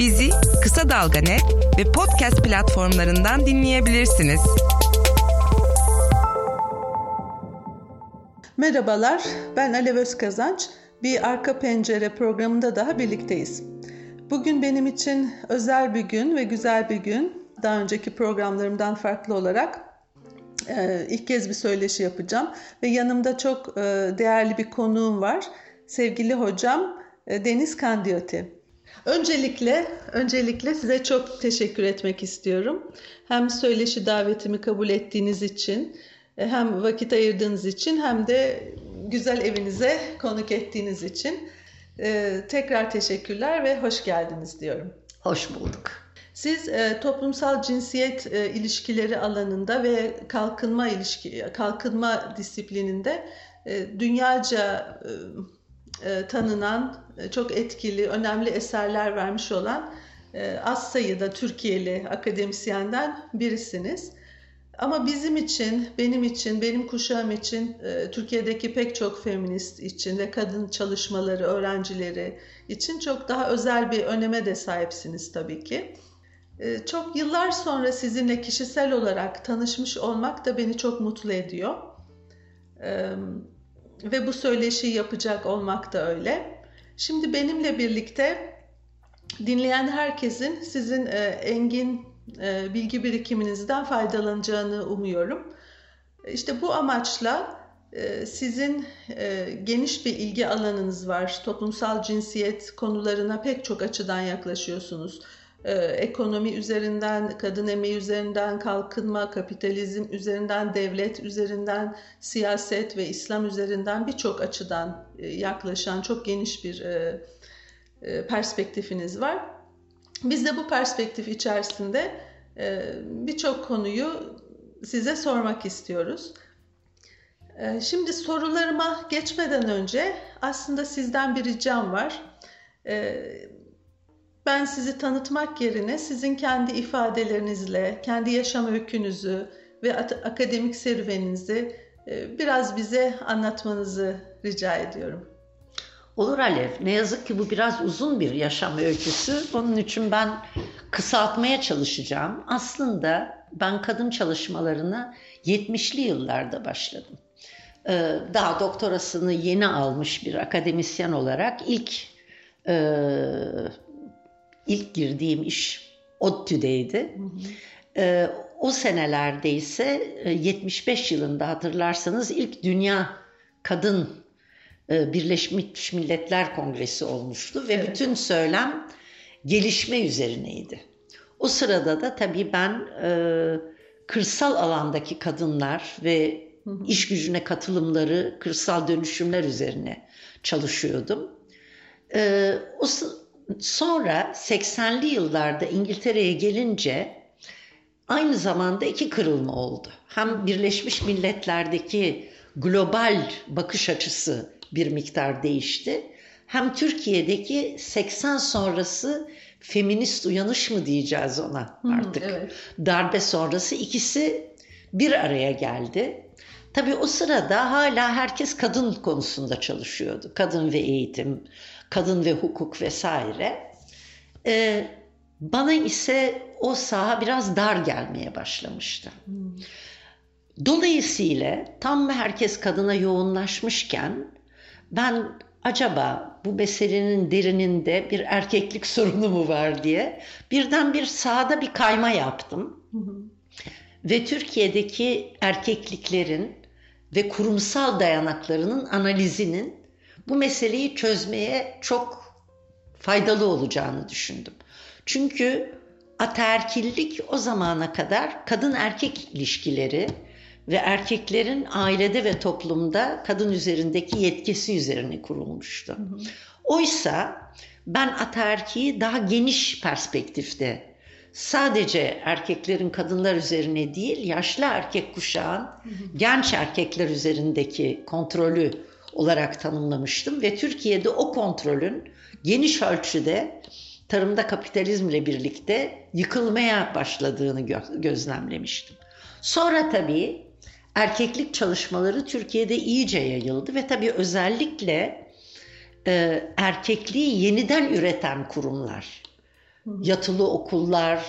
Bizi Kısa Dalga Net ve podcast platformlarından dinleyebilirsiniz. Merhabalar, ben Alev Özkazanç. Bir Arka Pencere programında daha birlikteyiz. Bugün benim için özel bir gün ve güzel bir gün. Daha önceki programlarımdan farklı olarak e, ilk kez bir söyleşi yapacağım. Ve yanımda çok e, değerli bir konuğum var. Sevgili hocam e, Deniz Kandiyoti. Öncelikle, öncelikle size çok teşekkür etmek istiyorum. Hem söyleşi davetimi kabul ettiğiniz için, hem vakit ayırdığınız için hem de güzel evinize konuk ettiğiniz için e, tekrar teşekkürler ve hoş geldiniz diyorum. Hoş bulduk. Siz e, toplumsal cinsiyet e, ilişkileri alanında ve kalkınma ilişki kalkınma disiplininde e, dünyaca e, e, tanınan e, çok etkili, önemli eserler vermiş olan e, az sayıda Türkiye'li akademisyenden birisiniz. Ama bizim için, benim için, benim kuşağım için, Türkiye'deki pek çok feminist için ve kadın çalışmaları, öğrencileri için çok daha özel bir öneme de sahipsiniz tabii ki. Çok yıllar sonra sizinle kişisel olarak tanışmış olmak da beni çok mutlu ediyor. Ve bu söyleşiyi yapacak olmak da öyle. Şimdi benimle birlikte dinleyen herkesin sizin engin e, bilgi birikiminizden faydalanacağını umuyorum. İşte bu amaçla e, sizin e, geniş bir ilgi alanınız var. Toplumsal cinsiyet konularına pek çok açıdan yaklaşıyorsunuz. Ekonomi üzerinden, kadın emeği üzerinden, kalkınma, kapitalizm üzerinden, devlet üzerinden, siyaset ve İslam üzerinden birçok açıdan yaklaşan çok geniş bir perspektifiniz var. Biz de bu perspektif içerisinde e, birçok konuyu size sormak istiyoruz. E, şimdi sorularıma geçmeden önce aslında sizden bir ricam var. E, ben sizi tanıtmak yerine sizin kendi ifadelerinizle, kendi yaşam öykünüzü ve akademik serüveninizi biraz bize anlatmanızı rica ediyorum. Olur Alev. Ne yazık ki bu biraz uzun bir yaşam öyküsü. Onun için ben kısaltmaya çalışacağım. Aslında ben kadın çalışmalarına 70'li yıllarda başladım. Ee, daha doktorasını yeni almış bir akademisyen olarak ilk e, ilk girdiğim iş ODTÜ'deydi. Ee, o senelerde ise 75 yılında hatırlarsanız ilk Dünya Kadın e, Birleşmiş Milletler Kongresi olmuştu ve evet. bütün söylem gelişme üzerineydi. O sırada da tabii ben e, kırsal alandaki kadınlar ve hı hı. iş gücüne katılımları, kırsal dönüşümler üzerine çalışıyordum. E, o sonra 80'li yıllarda İngiltere'ye gelince aynı zamanda iki kırılma oldu. Hem Birleşmiş Milletler'deki global bakış açısı bir miktar değişti. Hem Türkiye'deki 80 sonrası feminist uyanış mı diyeceğiz ona artık. Hmm, evet. Darbe sonrası ikisi bir araya geldi. Tabii o sırada hala herkes kadın konusunda çalışıyordu. Kadın ve eğitim, kadın ve hukuk vesaire. Ee, bana ise o saha biraz dar gelmeye başlamıştı. Hmm. Dolayısıyla tam herkes kadına yoğunlaşmışken ben acaba bu meselenin derininde bir erkeklik sorunu mu var diye birden bir sahada bir kayma yaptım. Hı hı. Ve Türkiye'deki erkekliklerin ve kurumsal dayanaklarının analizinin bu meseleyi çözmeye çok faydalı olacağını düşündüm. Çünkü ataerkillik o zamana kadar kadın erkek ilişkileri ve erkeklerin ailede ve toplumda kadın üzerindeki yetkisi üzerine kurulmuştu. Hı hı. Oysa ben ataerkiyi daha geniş perspektifte sadece erkeklerin kadınlar üzerine değil yaşlı erkek kuşağın hı hı. genç erkekler üzerindeki kontrolü olarak tanımlamıştım ve Türkiye'de o kontrolün geniş ölçüde tarımda kapitalizmle birlikte yıkılmaya başladığını gö- gözlemlemiştim. Sonra tabii erkeklik çalışmaları Türkiye'de iyice yayıldı ve tabii özellikle e, erkekliği yeniden üreten kurumlar yatılı okullar,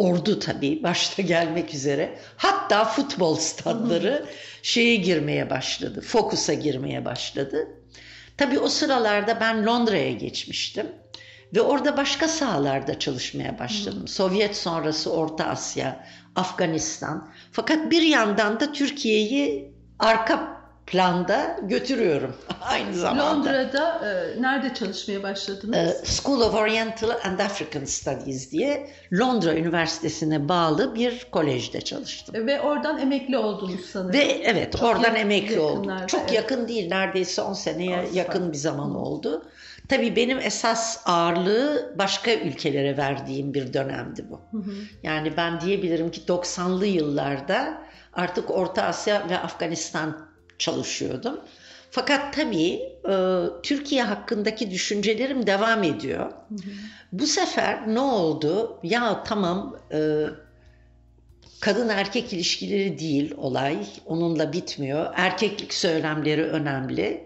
ordu tabii başta gelmek üzere. Hatta futbol stadları şeye girmeye başladı. Fokus'a girmeye başladı. Tabii o sıralarda ben Londra'ya geçmiştim. Ve orada başka sahalarda çalışmaya başladım. Sovyet sonrası Orta Asya, Afganistan. Fakat bir yandan da Türkiye'yi arka planda götürüyorum aynı zamanda. Londra'da e, nerede çalışmaya başladınız? E, School of Oriental and African Studies diye Londra Üniversitesi'ne bağlı bir kolejde çalıştım. E, Ve oradan emekli oldunuz sanırım. Ve evet Çok oradan yakın- emekli oldum. Çok evet. yakın değil neredeyse 10 seneye Asla. yakın bir zaman oldu. Tabii benim esas ağırlığı başka ülkelere verdiğim bir dönemdi bu. Hı hı. Yani ben diyebilirim ki 90'lı yıllarda artık Orta Asya ve Afganistan çalışıyordum. Fakat tabii e, Türkiye hakkındaki düşüncelerim devam ediyor. Bu sefer ne oldu? Ya tamam e, kadın erkek ilişkileri değil olay. Onunla bitmiyor. Erkeklik söylemleri önemli.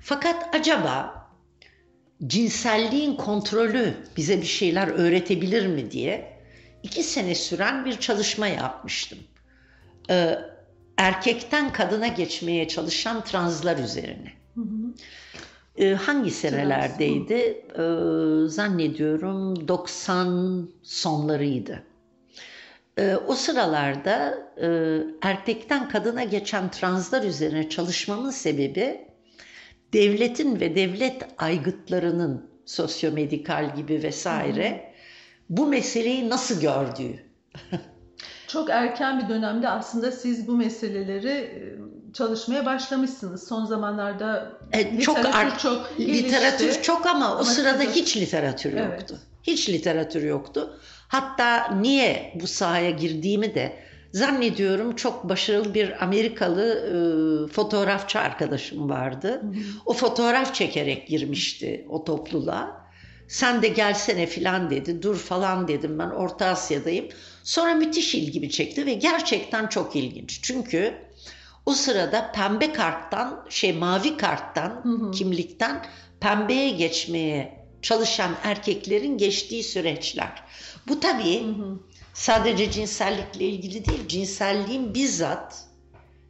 Fakat acaba cinselliğin kontrolü bize bir şeyler öğretebilir mi diye iki sene süren bir çalışma yapmıştım. Ee, erkekten kadına geçmeye çalışan translar üzerine. Hı hı. Ee, hangi senelerdeydi? Ee, zannediyorum 90 sonlarıydı. Ee, o sıralarda e, erkekten kadına geçen translar üzerine çalışmamın sebebi devletin ve devlet aygıtlarının sosyomedikal gibi vesaire bu meseleyi nasıl gördüğü. Çok erken bir dönemde aslında siz bu meseleleri e, çalışmaya başlamışsınız. Son zamanlarda E, çok literatür ar- çok gelişti. Literatür çok ama, o Ama sırada siz- hiç literatür Evet. yoktu. Hiç literatür yoktu. Hatta niye bu sahaya girdiğimi de zannediyorum çok başarılı bir Amerikalı e, fotoğrafçı arkadaşım vardı. O fotoğraf çekerek girmişti o topluluğa. Sen de gelsene filan dedi. Dur falan dedim ben Orta Asya'dayım. Sonra müthiş ilgimi çekti ve gerçekten çok ilginç. Çünkü o sırada pembe karttan şey mavi karttan hı. kimlikten pembeye geçmeye çalışan erkeklerin geçtiği süreçler. Bu tabii Hı hı. sadece cinsellikle ilgili değil, cinselliğin bizzat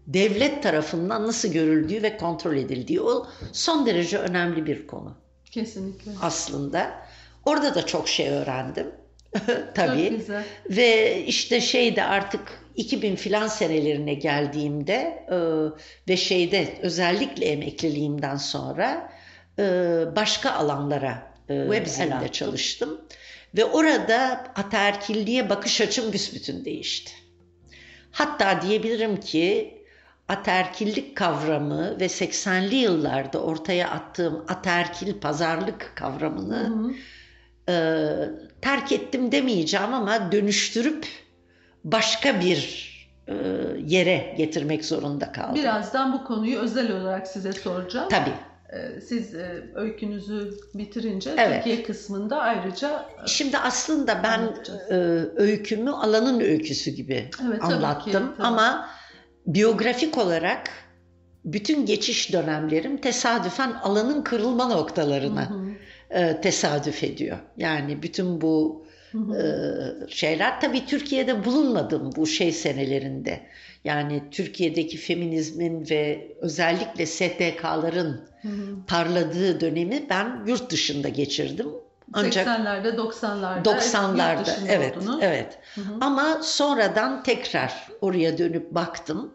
devlet tarafından nasıl görüldüğü ve kontrol edildiği o son derece önemli bir konu Kesinlikle. aslında. Orada da çok şey öğrendim. tabii. Çok güzel. Ve işte şeyde artık 2000 filan senelerine geldiğimde e, ve şeyde özellikle emekliliğimden sonra e, başka alanlara e, Web elimde çalıştım. Ve orada ataerkilliğe bakış açım büsbütün değişti. Hatta diyebilirim ki ataerkillik kavramı ve 80'li yıllarda ortaya attığım ataerkil pazarlık kavramını Hı hı. E, terk ettim demeyeceğim ama dönüştürüp başka bir e, yere getirmek zorunda kaldım. Birazdan bu konuyu özel olarak size soracağım. Tabii. Ee, Siz e, öykünüzü bitirince Evet. Türkiye kısmında ayrıca e, Şimdi aslında ben Anlatacağız. e, öykümü alanın öyküsü gibi Evet, tabii ki, anlattım tabii. ama biyografik olarak bütün geçiş dönemlerim tesadüfen alanın kırılma noktalarına Hı hı. E, tesadüf ediyor. Yani bütün bu e, şeyler tabii Türkiye'de bulunmadım bu şey senelerinde. Yani Türkiye'deki feminizmin ve özellikle STK'ların parladığı dönemi ben yurt dışında geçirdim. Ancak 80'lerde 90'larda 90'larda yurt dışında evet oldunuz. evet. Hı hı. Ama sonradan tekrar oraya dönüp baktım.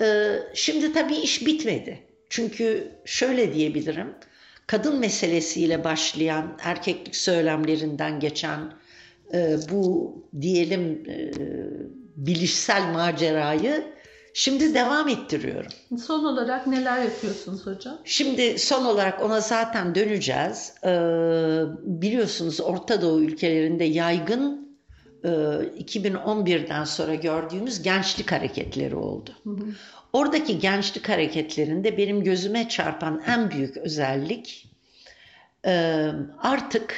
Ee, şimdi tabii iş bitmedi. Çünkü şöyle diyebilirim. Kadın meselesiyle başlayan erkeklik söylemlerinden geçen e, bu diyelim e, bilişsel macerayı şimdi devam ettiriyorum. Son olarak neler yapıyorsunuz hocam? Şimdi son olarak ona zaten döneceğiz. Ee, biliyorsunuz Orta Doğu ülkelerinde yaygın e, 2011'den sonra gördüğümüz gençlik hareketleri oldu. Hı hı. Oradaki gençlik hareketlerinde benim gözüme çarpan en büyük özellik e, artık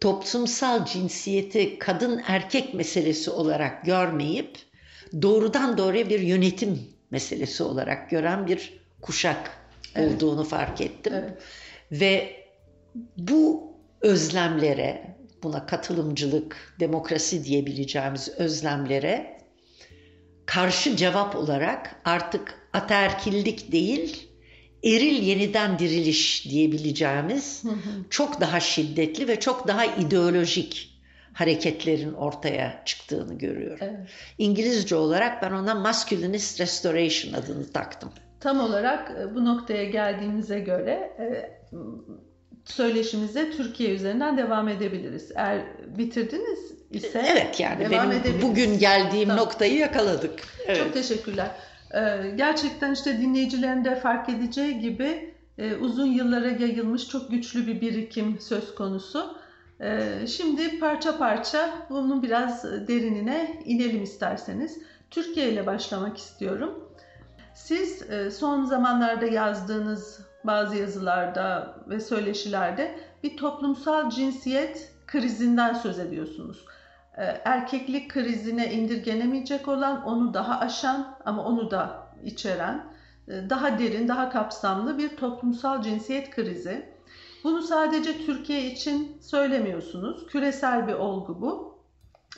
toplumsal cinsiyeti kadın erkek meselesi olarak görmeyip doğrudan doğruya bir yönetim meselesi olarak gören bir kuşak Evet. olduğunu fark ettim. Evet. Ve bu özlemlere buna katılımcılık, demokrasi diyebileceğimiz özlemlere karşı cevap olarak artık ataerkillik değil, eril yeniden diriliş diyebileceğimiz çok daha şiddetli ve çok daha ideolojik hareketlerin ortaya çıktığını görüyorum. Evet. İngilizce olarak ben ona masculinist restoration adını taktım. Tam olarak e, bu noktaya geldiğimize göre e, söyleşimize Türkiye üzerinden devam edebiliriz. Eğer bitirdiniz ise Evet yani devam benim edebiliriz. bugün geldiğim Tamam. noktayı yakaladık. Evet. Çok teşekkürler. Ee, gerçekten işte dinleyicilerin de fark edeceği gibi e, uzun yıllara yayılmış çok güçlü bir birikim söz konusu. Ee, şimdi parça parça bunun biraz derinine inelim isterseniz. Türkiye ile başlamak istiyorum. Siz e, son zamanlarda yazdığınız bazı yazılarda ve söyleşilerde bir toplumsal cinsiyet krizinden söz ediyorsunuz. E, Erkeklik krizine indirgenemeyecek olan, onu daha aşan ama onu da içeren, e, daha derin, daha kapsamlı bir toplumsal cinsiyet krizi. Bunu sadece Türkiye için söylemiyorsunuz. Küresel bir olgu bu.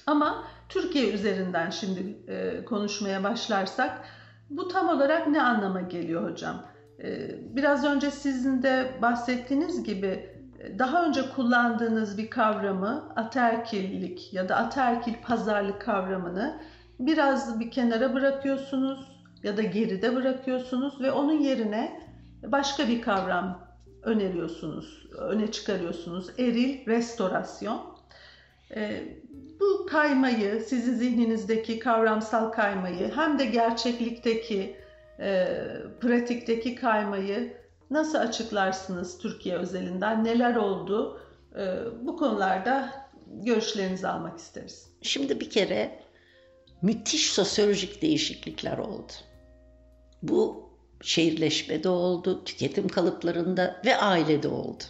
Ama Türkiye üzerinden şimdi e, konuşmaya başlarsak bu tam olarak ne anlama geliyor hocam? E, biraz önce sizin de bahsettiğiniz gibi daha önce kullandığınız bir kavramı ataerkillik ya da ataerkil pazarlık kavramını biraz bir kenara bırakıyorsunuz ya da geride bırakıyorsunuz ve onun yerine başka bir kavram öneriyorsunuz, öne çıkarıyorsunuz. Eril restorasyon. Ee, bu kaymayı, sizin zihninizdeki kavramsal kaymayı hem de gerçeklikteki, e, pratikteki kaymayı nasıl açıklarsınız Türkiye özelinden? Neler oldu? Ee, bu konularda görüşlerinizi almak isteriz. Şimdi bir kere müthiş sosyolojik değişiklikler oldu. Bu şehirleşmede oldu, tüketim kalıplarında ve ailede oldu.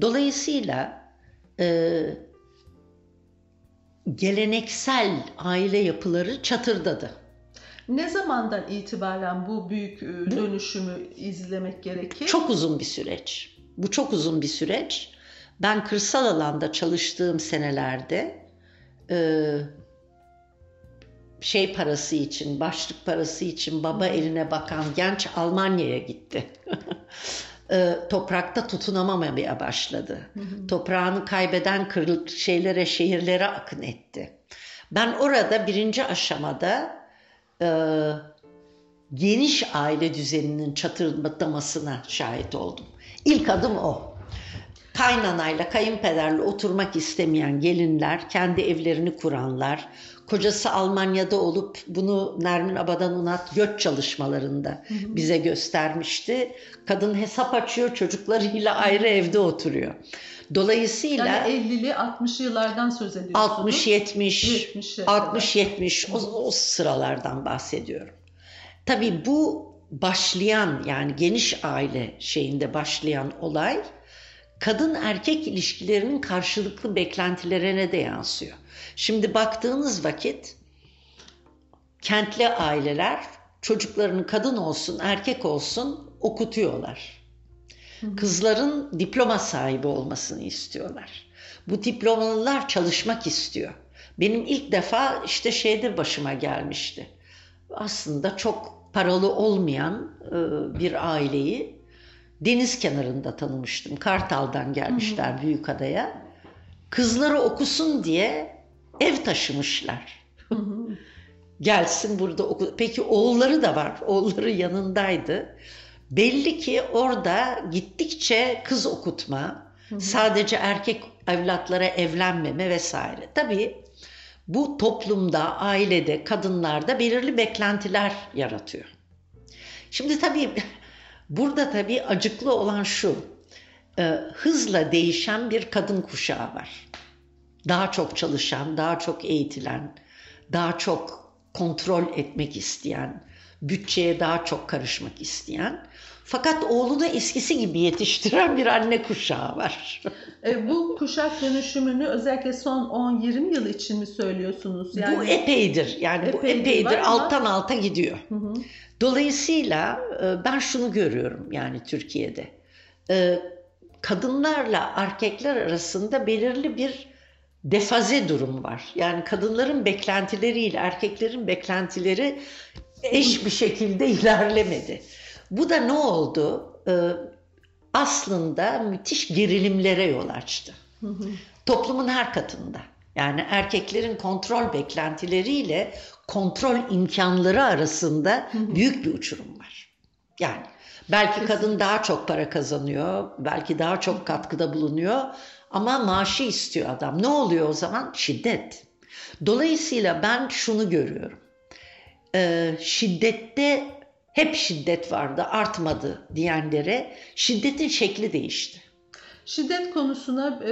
Dolayısıyla e, geleneksel aile yapıları çatırdadı. Ne zamandan itibaren bu büyük e, dönüşümü izlemek gerekir? Çok uzun bir süreç. Bu çok uzun bir süreç. Ben kırsal alanda çalıştığım senelerde e, şey parası için, başlık parası için baba eline bakan genç Almanya'ya gitti. E, toprakta tutunamamaya başladı. Toprağını kaybeden kırıl şeylere, şehirlere akın etti. Ben orada birinci aşamada e, geniş aile düzeninin çatırdamasına şahit oldum. İlk adım o. Kaynanayla, kayınpederle oturmak istemeyen gelinler, kendi evlerini kuranlar, kocası Almanya'da olup bunu Nermin Abadan Unat göç çalışmalarında bize göstermişti. Kadın hesap açıyor, çocuklarıyla ayrı evde oturuyor. Dolayısıyla Yani 50'li 60'lı yıllardan söz ediyorsunuz. 60 70 70'e 60 70 o, o sıralardan bahsediyorum. Tabii bu başlayan yani geniş aile şeyinde başlayan olay kadın erkek ilişkilerinin karşılıklı beklentilerine de yansıyor. Şimdi baktığınız vakit kentli aileler çocuklarını kadın olsun erkek olsun okutuyorlar. Kızların diploma sahibi olmasını istiyorlar. Bu diplomalılar çalışmak istiyor. Benim ilk defa işte şeyde başıma gelmişti. Aslında çok paralı olmayan e, bir aileyi deniz kenarında tanımıştım. Kartal'dan gelmişler Büyükada'ya. Kızları okusun diye ev taşımışlar. Gelsin burada oku. Peki oğulları da var. Oğulları yanındaydı. Belli ki orada gittikçe kız okutma, sadece erkek evlatlara evlenmeme vesaire. Tabii bu toplumda, ailede, kadınlarda belirli beklentiler yaratıyor. Şimdi tabii burada tabii acıklı olan şu, e, hızla değişen bir kadın kuşağı var. Daha çok çalışan, daha çok eğitilen, daha çok kontrol etmek isteyen, bütçeye daha çok karışmak isteyen. Fakat oğlunu eskisi gibi yetiştiren bir anne kuşağı var. E, bu kuşak dönüşümünü özellikle son 10-20 yıl için mi söylüyorsunuz? bu epeydir. Yani bu Epeydir epeydir. var ama- Alttan alta gidiyor. Hı hı. Dolayısıyla e, ben şunu görüyorum yani Türkiye'de. E, Kadınlarla erkekler arasında belirli bir defaze durum var. Yani kadınların beklentileriyle erkeklerin beklentileri eş bir şekilde ilerlemedi. Bu da ne oldu? Ee, aslında müthiş gerilimlere yol açtı. Toplumun her katında. Yani erkeklerin kontrol beklentileriyle kontrol imkanları arasında büyük bir uçurum var. Yani belki kadın daha çok para kazanıyor, belki daha çok katkıda bulunuyor ama maaşı istiyor adam. Ne oluyor o zaman? Şiddet. Dolayısıyla ben şunu görüyorum. Ee, şiddette hep şiddet vardı, artmadı diyenlere şiddetin şekli değişti. Şiddet konusuna e,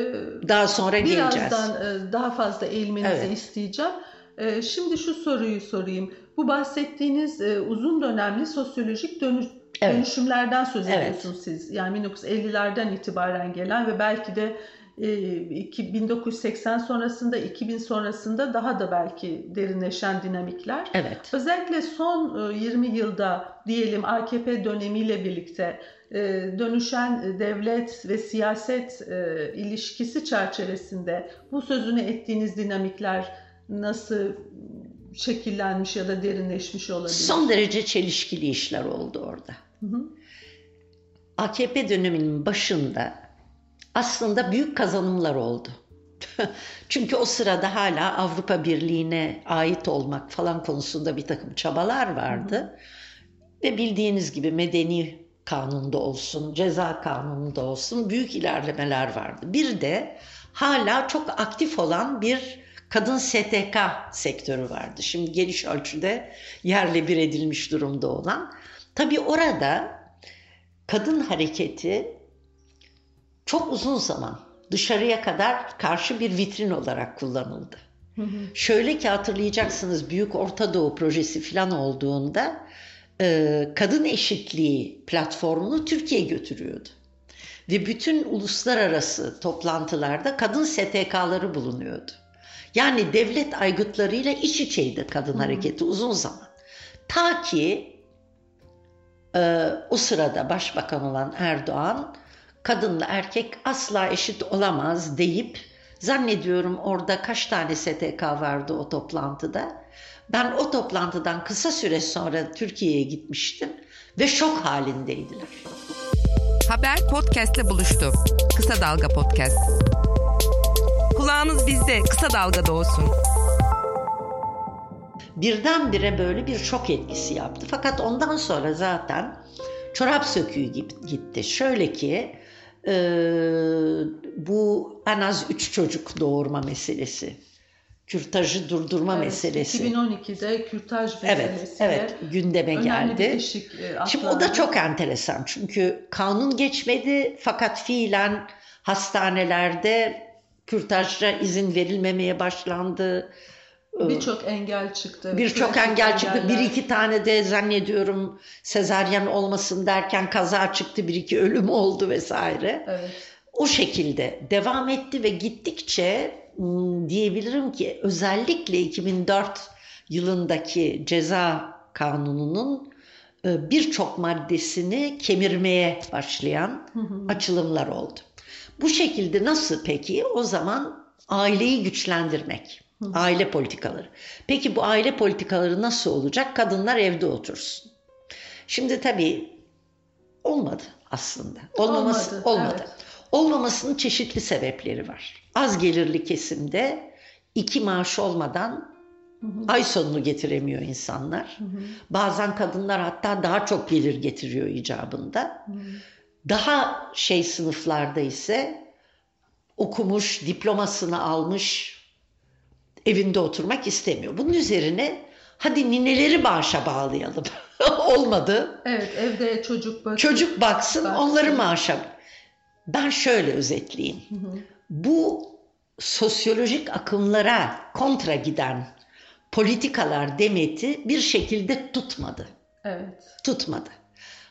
daha sonra birazdan geleceğiz. e, daha fazla eğilmenizi Evet. isteyeceğim. E, şimdi şu soruyu sorayım. Bu bahsettiğiniz e, uzun dönemli sosyolojik dönüş, Evet. dönüşümlerden söz Evet. ediyorsunuz siz. Yani 1950'lerden itibaren gelen ve belki de 1980 sonrasında 2000 sonrasında daha da belki derinleşen dinamikler. Evet. Özellikle son e, 20 yılda diyelim AKP dönemiyle birlikte e, dönüşen e, devlet ve siyaset e, ilişkisi çerçevesinde bu sözünü ettiğiniz dinamikler nasıl şekillenmiş ya da derinleşmiş olabilir? Son derece çelişkili işler oldu orada. Hı hı. AKP döneminin başında aslında büyük kazanımlar oldu. Çünkü o sırada hala Avrupa Birliği'ne ait olmak falan konusunda bir takım çabalar vardı. Ve bildiğiniz gibi medeni kanunda olsun, ceza kanununda olsun büyük ilerlemeler vardı. Bir de hala çok aktif olan bir kadın STK sektörü vardı. Şimdi geniş ölçüde yerle bir edilmiş durumda olan. Tabii orada kadın hareketi çok uzun zaman dışarıya kadar karşı bir vitrin olarak kullanıldı. Hı hı. Şöyle ki hatırlayacaksınız Büyük Orta Doğu projesi falan olduğunda e, kadın eşitliği platformunu Türkiye götürüyordu. Ve bütün uluslararası toplantılarda kadın STK'ları bulunuyordu. Yani devlet aygıtlarıyla iç içeydi kadın hareketi uzun zaman. Ta ki e, o sırada başbakan olan Erdoğan kadınla erkek asla eşit olamaz deyip zannediyorum orada kaç tane STK vardı o toplantıda. Ben o toplantıdan kısa süre sonra Türkiye'ye gitmiştim ve şok halindeydiler. Haber podcastle buluştu. Kısa Dalga Podcast. Kulağınız bizde kısa dalgada olsun. birdenbire böyle bir şok etkisi yaptı. Fakat ondan sonra zaten çorap söküğü gitti. Şöyle ki e, bu en az üç çocuk doğurma meselesi, kürtajı durdurma Evet, meselesi. 2012'de kürtaj Evet, meselesi. evet gündeme önemli bir geldi. eşik e, Şimdi o da çok enteresan çünkü kanun geçmedi fakat fiilen hastanelerde kürtajca izin verilmemeye başlandı. Birçok engel çıktı. Birçok Pratik engel çıktı. Bir engeller. iki tane de zannediyorum sezaryen olmasın derken kaza çıktı. Bir iki ölüm oldu vesaire. Evet. O şekilde devam etti ve gittikçe hmm, diyebilirim ki özellikle 2004 yılındaki ceza kanununun e, birçok maddesini kemirmeye başlayan açılımlar oldu. Bu şekilde nasıl peki? O zaman aileyi güçlendirmek. Aile politikaları. Peki bu aile politikaları nasıl olacak? Kadınlar evde otursun. Şimdi tabii olmadı aslında. Olmaması Olmadı, olmadı. evet. Olmamasının çeşitli sebepleri var. Az gelirli kesimde iki maaş olmadan ay sonunu getiremiyor insanlar. Bazen kadınlar hatta daha çok gelir getiriyor icabında. Daha şey sınıflarda ise okumuş, diplomasını almış, evinde oturmak istemiyor. Bunun üzerine hadi nineleri maaşa bağlayalım. Olmadı. Evet evde çocuk bakıyor. Çocuk baksın, Baksın. onları maaşa. Ben şöyle özetleyeyim. Bu sosyolojik akımlara kontra giden politikalar demeti bir şekilde tutmadı. Evet. Tutmadı.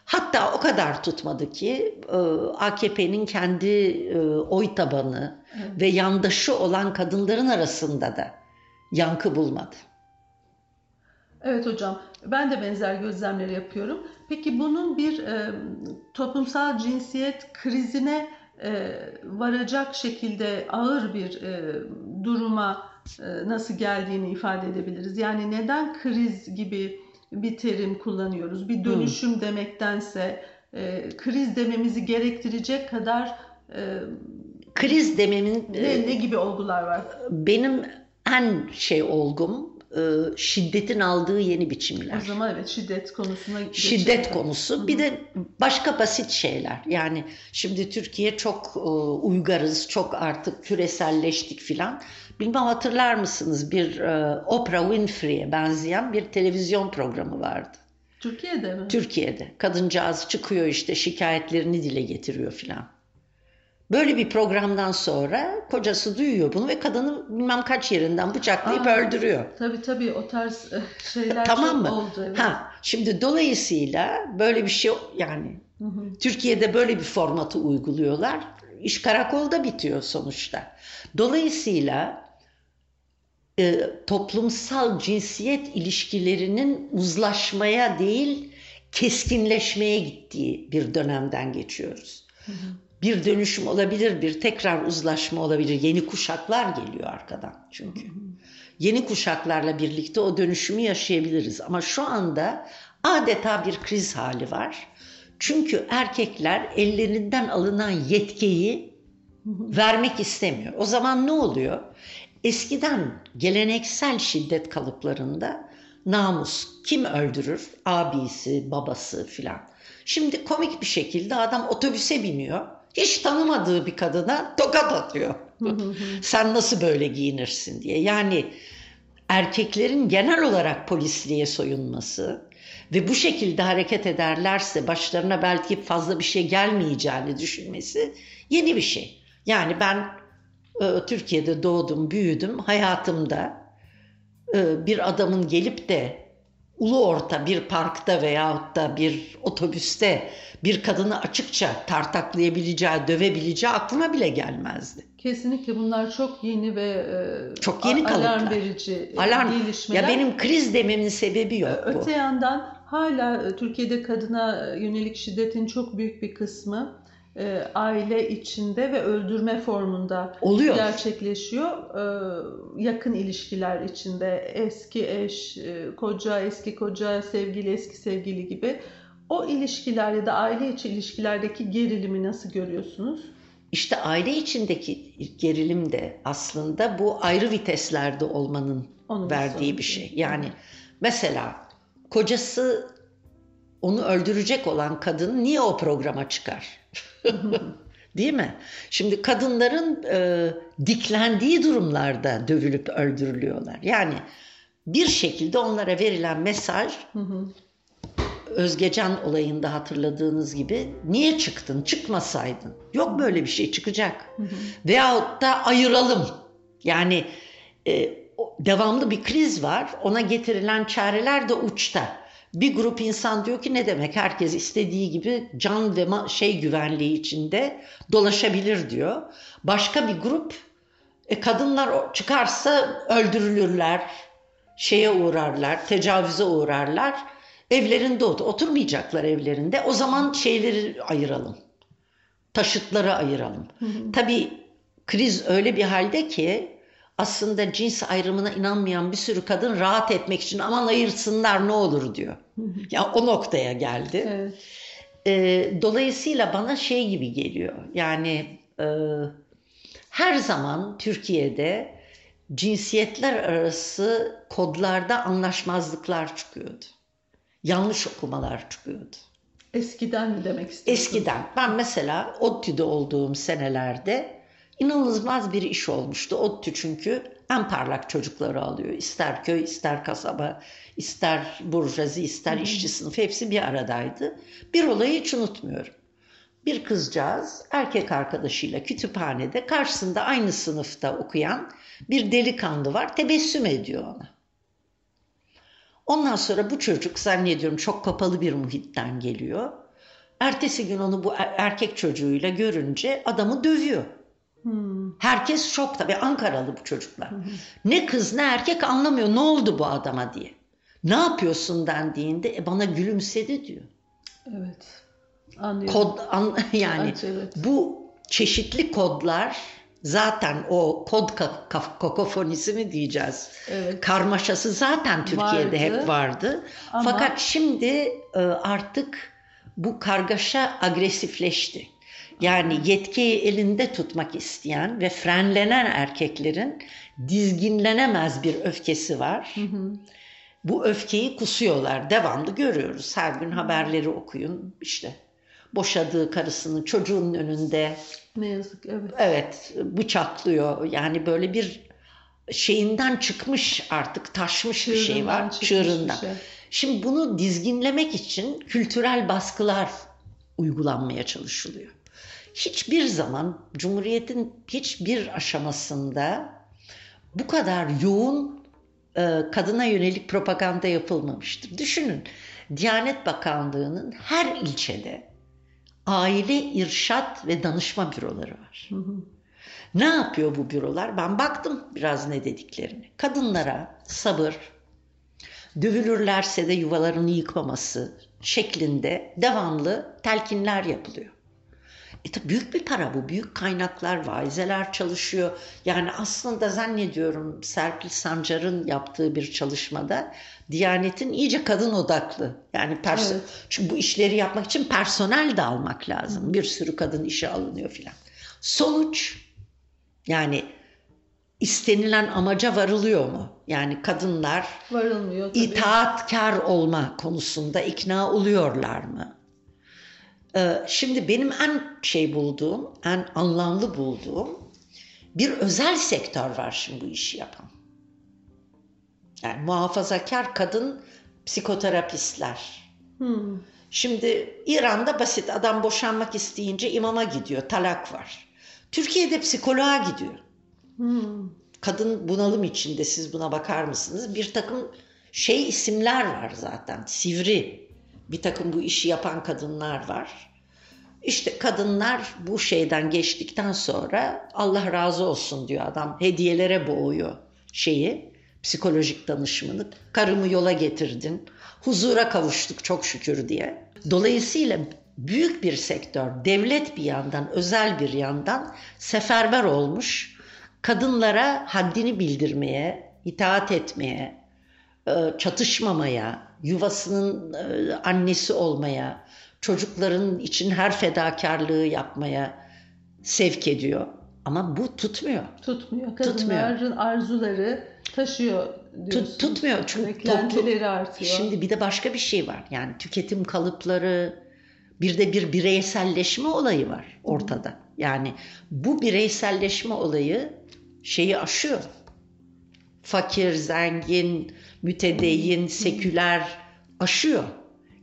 Hatta o kadar tutmadı ki e, AKP'nin kendi e, oy tabanı ve yandaşı olan kadınların arasında da yankı bulmadı. Evet hocam, ben de benzer gözlemleri yapıyorum. Peki bunun bir e, toplumsal cinsiyet krizine e, varacak şekilde ağır bir e, duruma e, nasıl geldiğini ifade edebiliriz? Yani neden kriz gibi bir terim kullanıyoruz? Bir dönüşüm hmm. demektense e, kriz dememizi gerektirecek kadar e, kriz dememin ne, e, ne gibi olgular var? Benim en şey olgum e, şiddetin aldığı yeni biçimler. O zaman evet şiddet konusuna Şiddet geçelim. konusu. Hı-hı. Bir de başka basit şeyler. Yani şimdi Türkiye çok e, uygarız, çok artık küreselleştik filan. Bilmem hatırlar mısınız bir e, Oprah Winfrey'e benzeyen bir televizyon programı vardı. Türkiye'de mi? Türkiye'de. Kadıncağız çıkıyor işte şikayetlerini dile getiriyor filan. Böyle bir programdan sonra kocası duyuyor bunu ve kadını bilmem kaç yerinden bıçaklayıp Aa, öldürüyor. Tabii tabii o tarz eh, şeyler tamam mı? oldu. Evet. Ha, şimdi dolayısıyla böyle bir şey yani hı hı. Türkiye'de böyle bir formatı uyguluyorlar. İş karakolda bitiyor sonuçta. Dolayısıyla e, toplumsal cinsiyet ilişkilerinin uzlaşmaya değil keskinleşmeye gittiği bir dönemden geçiyoruz. Hı hı bir dönüşüm olabilir, bir tekrar uzlaşma olabilir. Yeni kuşaklar geliyor arkadan çünkü. Yeni kuşaklarla birlikte o dönüşümü yaşayabiliriz. Ama şu anda adeta bir kriz hali var. Çünkü erkekler ellerinden alınan yetkiyi vermek istemiyor. O zaman ne oluyor? Eskiden geleneksel şiddet kalıplarında namus kim öldürür? Abisi, babası filan. Şimdi komik bir şekilde adam otobüse biniyor hiç tanımadığı bir kadına tokat atıyor. Sen nasıl böyle giyinirsin diye. Yani erkeklerin genel olarak polisliğe soyunması ve bu şekilde hareket ederlerse başlarına belki fazla bir şey gelmeyeceğini düşünmesi yeni bir şey. Yani ben e, Türkiye'de doğdum, büyüdüm. Hayatımda e, bir adamın gelip de ulu orta bir parkta veyahut da bir otobüste bir kadını açıkça tartaklayabileceği, dövebileceği aklıma bile gelmezdi. Kesinlikle bunlar çok yeni ve e, çok yeni kalıplar. alarm verici alarm. gelişmeler. Ya benim kriz dememin sebebi yok bu. Öte yandan hala e, Türkiye'de kadına yönelik şiddetin çok büyük bir kısmı e, aile içinde ve öldürme formunda Oluyor. gerçekleşiyor. E, yakın ilişkiler içinde eski eş, e, koca, eski koca, sevgili, eski sevgili gibi o ilişkiler ya da aile içi ilişkilerdeki gerilimi nasıl görüyorsunuz? İşte aile içindeki gerilim de aslında bu ayrı viteslerde olmanın Onu verdiği bir şey. Yani mesela kocası onu öldürecek olan kadın niye o programa çıkar? Değil mi? Şimdi kadınların e, diklendiği durumlarda dövülüp öldürülüyorlar. Yani bir şekilde onlara verilen mesaj Özgecan olayında hatırladığınız gibi niye çıktın? Çıkmasaydın. Yok böyle bir şey çıkacak. Hı hı. Veyahut da ayıralım. Yani e, devamlı bir kriz var. Ona getirilen çareler de uçta. Bir grup insan diyor ki ne demek herkes istediği gibi can ve şey güvenliği içinde dolaşabilir diyor. Başka bir grup e, kadınlar çıkarsa öldürülürler, şeye uğrarlar, tecavüze uğrarlar. Evlerinde oturmayacaklar evlerinde. O zaman şeyleri ayıralım. Taşıtları ayıralım. Hı hı. Tabii kriz öyle bir halde ki aslında cins ayrımına inanmayan bir sürü kadın rahat etmek için aman ayırsınlar ne olur diyor. ya o noktaya geldi. Evet. E, dolayısıyla bana şey gibi geliyor. Yani e, her zaman Türkiye'de cinsiyetler arası kodlarda anlaşmazlıklar çıkıyordu. Yanlış okumalar çıkıyordu. Eskiden mi demek istiyorsun? Eskiden. Ben mesela ODTÜ'de olduğum senelerde inanılmaz bir iş olmuştu. ODTÜ çünkü en parlak çocukları alıyor. İster köy, ister kasaba, ister burjuvazi, ister işçi sınıfı hepsi bir aradaydı. Bir olayı hiç unutmuyorum. Bir kızcağız erkek arkadaşıyla kütüphanede karşısında aynı sınıfta okuyan bir delikanlı var. Tebessüm ediyor ona. Ondan sonra bu çocuk zannediyorum çok kapalı bir muhitten geliyor. Ertesi gün onu bu er-, erkek çocuğuyla görünce adamı dövüyor. Hmm. Herkes şok tabii Ankaralı bu çocuklar. Hmm. Ne kız ne erkek anlamıyor ne oldu bu adama diye. Ne yapıyorsun dendiğinde e, bana gülümsedi diyor. Evet. Anlıyorum. Kod an, yani evet, evet. bu çeşitli kodlar zaten o kod kakofonisi mi diyeceğiz? Evet. Karmaşası zaten Türkiye'de vardı. hep vardı. Ama... Fakat şimdi e, artık bu kargaşa agresifleşti. Yani yetkiyi elinde tutmak isteyen ve frenlenen erkeklerin dizginlenemez bir öfkesi var. Hı hı. Bu öfkeyi kusuyorlar. Devamlı görüyoruz. Her gün haberleri okuyun. İşte boşadığı karısının çocuğunun önünde ne yazık evet. Evet bıçaklıyor. Yani böyle bir şeyinden çıkmış artık taşmış Çığırından bir şey var. Çığırından. Şey. Şimdi bunu dizginlemek için kültürel baskılar uygulanmaya çalışılıyor. Hiçbir zaman Cumhuriyet'in hiçbir aşamasında bu kadar yoğun e, kadına yönelik propaganda yapılmamıştır. Düşünün Diyanet Bakanlığı'nın her ilçede aile irşat ve danışma büroları var. Hı hı. Ne yapıyor bu bürolar? Ben baktım biraz ne dediklerini. Kadınlara sabır, dövülürlerse de yuvalarını yıkmaması şeklinde devamlı telkinler yapılıyor. E büyük bir para bu. Büyük kaynaklar, vaizeler çalışıyor. Yani aslında zannediyorum Serpil Sancar'ın yaptığı bir çalışmada Diyanet'in iyice kadın odaklı. Yani pers- evet. çünkü bu işleri yapmak için personel de almak lazım. Bir sürü kadın işe alınıyor filan. Sonuç yani istenilen amaca varılıyor mu? Yani kadınlar varılmıyor tabii. itaatkar olma konusunda ikna oluyorlar mı? Ee, şimdi benim en şey bulduğum, en anlamlı bulduğum bir özel sektör var şimdi bu işi yapan. Yani muhafazakar kadın psikoterapistler. Hmm. Şimdi İran'da basit adam boşanmak isteyince imama gidiyor, talak var. Türkiye'de psikoloğa gidiyor. Hmm. Kadın bunalım içinde siz buna bakar mısınız? Bir takım şey isimler var zaten. Sivri bir takım bu işi yapan kadınlar var. İşte kadınlar bu şeyden geçtikten sonra Allah razı olsun diyor adam. Hediyelere boğuyor şeyi, psikolojik danışmanı. Karımı yola getirdin, huzura kavuştuk çok şükür diye. Dolayısıyla büyük bir sektör, devlet bir yandan, özel bir yandan seferber olmuş. Kadınlara haddini bildirmeye, itaat etmeye, e, çatışmamaya, yuvasının e, annesi olmaya, çocukların için her fedakarlığı yapmaya sevk ediyor. Ama bu tutmuyor. Tutmuyor. Kadınların tutmuyor. arzuları taşıyor diyorsun. tutmuyor çünkü toplum artıyor. Şimdi bir de başka bir şey var. Yani tüketim kalıpları bir de bir bireyselleşme olayı var ortada. Yani bu bireyselleşme olayı şeyi aşıyor. Fakir, zengin, mütedeyyin, seküler aşıyor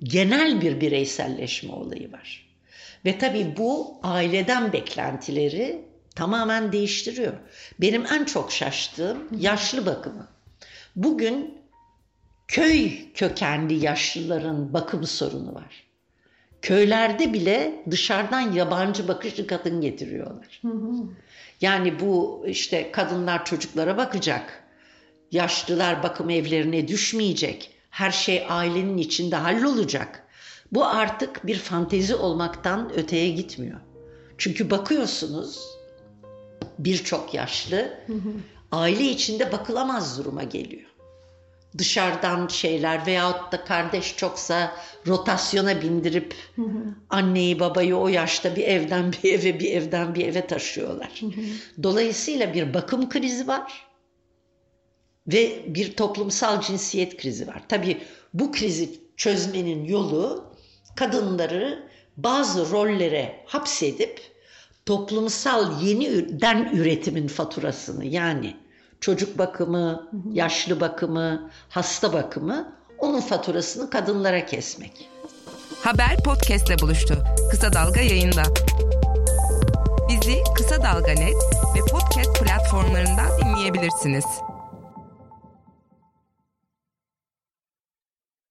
genel bir bireyselleşme olayı var. Ve tabii bu aileden beklentileri tamamen değiştiriyor. Benim en çok şaştığım yaşlı bakımı. Bugün köy kökenli yaşlıların bakım sorunu var. Köylerde bile dışarıdan yabancı bakışlı kadın getiriyorlar. Yani bu işte kadınlar çocuklara bakacak. Yaşlılar bakım evlerine düşmeyecek her şey ailenin içinde hallolacak. Bu artık bir fantezi olmaktan öteye gitmiyor. Çünkü bakıyorsunuz birçok yaşlı aile içinde bakılamaz duruma geliyor. Dışarıdan şeyler veyahut da kardeş çoksa rotasyona bindirip anneyi babayı o yaşta bir evden bir eve bir evden bir eve taşıyorlar. Dolayısıyla bir bakım krizi var ve bir toplumsal cinsiyet krizi var. Tabii bu krizi çözmenin yolu kadınları bazı rollere hapsedip toplumsal yeniden üretimin faturasını yani çocuk bakımı, yaşlı bakımı, hasta bakımı onun faturasını kadınlara kesmek. Haber podcastle buluştu. Kısa Dalga yayında. Bizi Kısa Dalga Net ve podcast platformlarından dinleyebilirsiniz.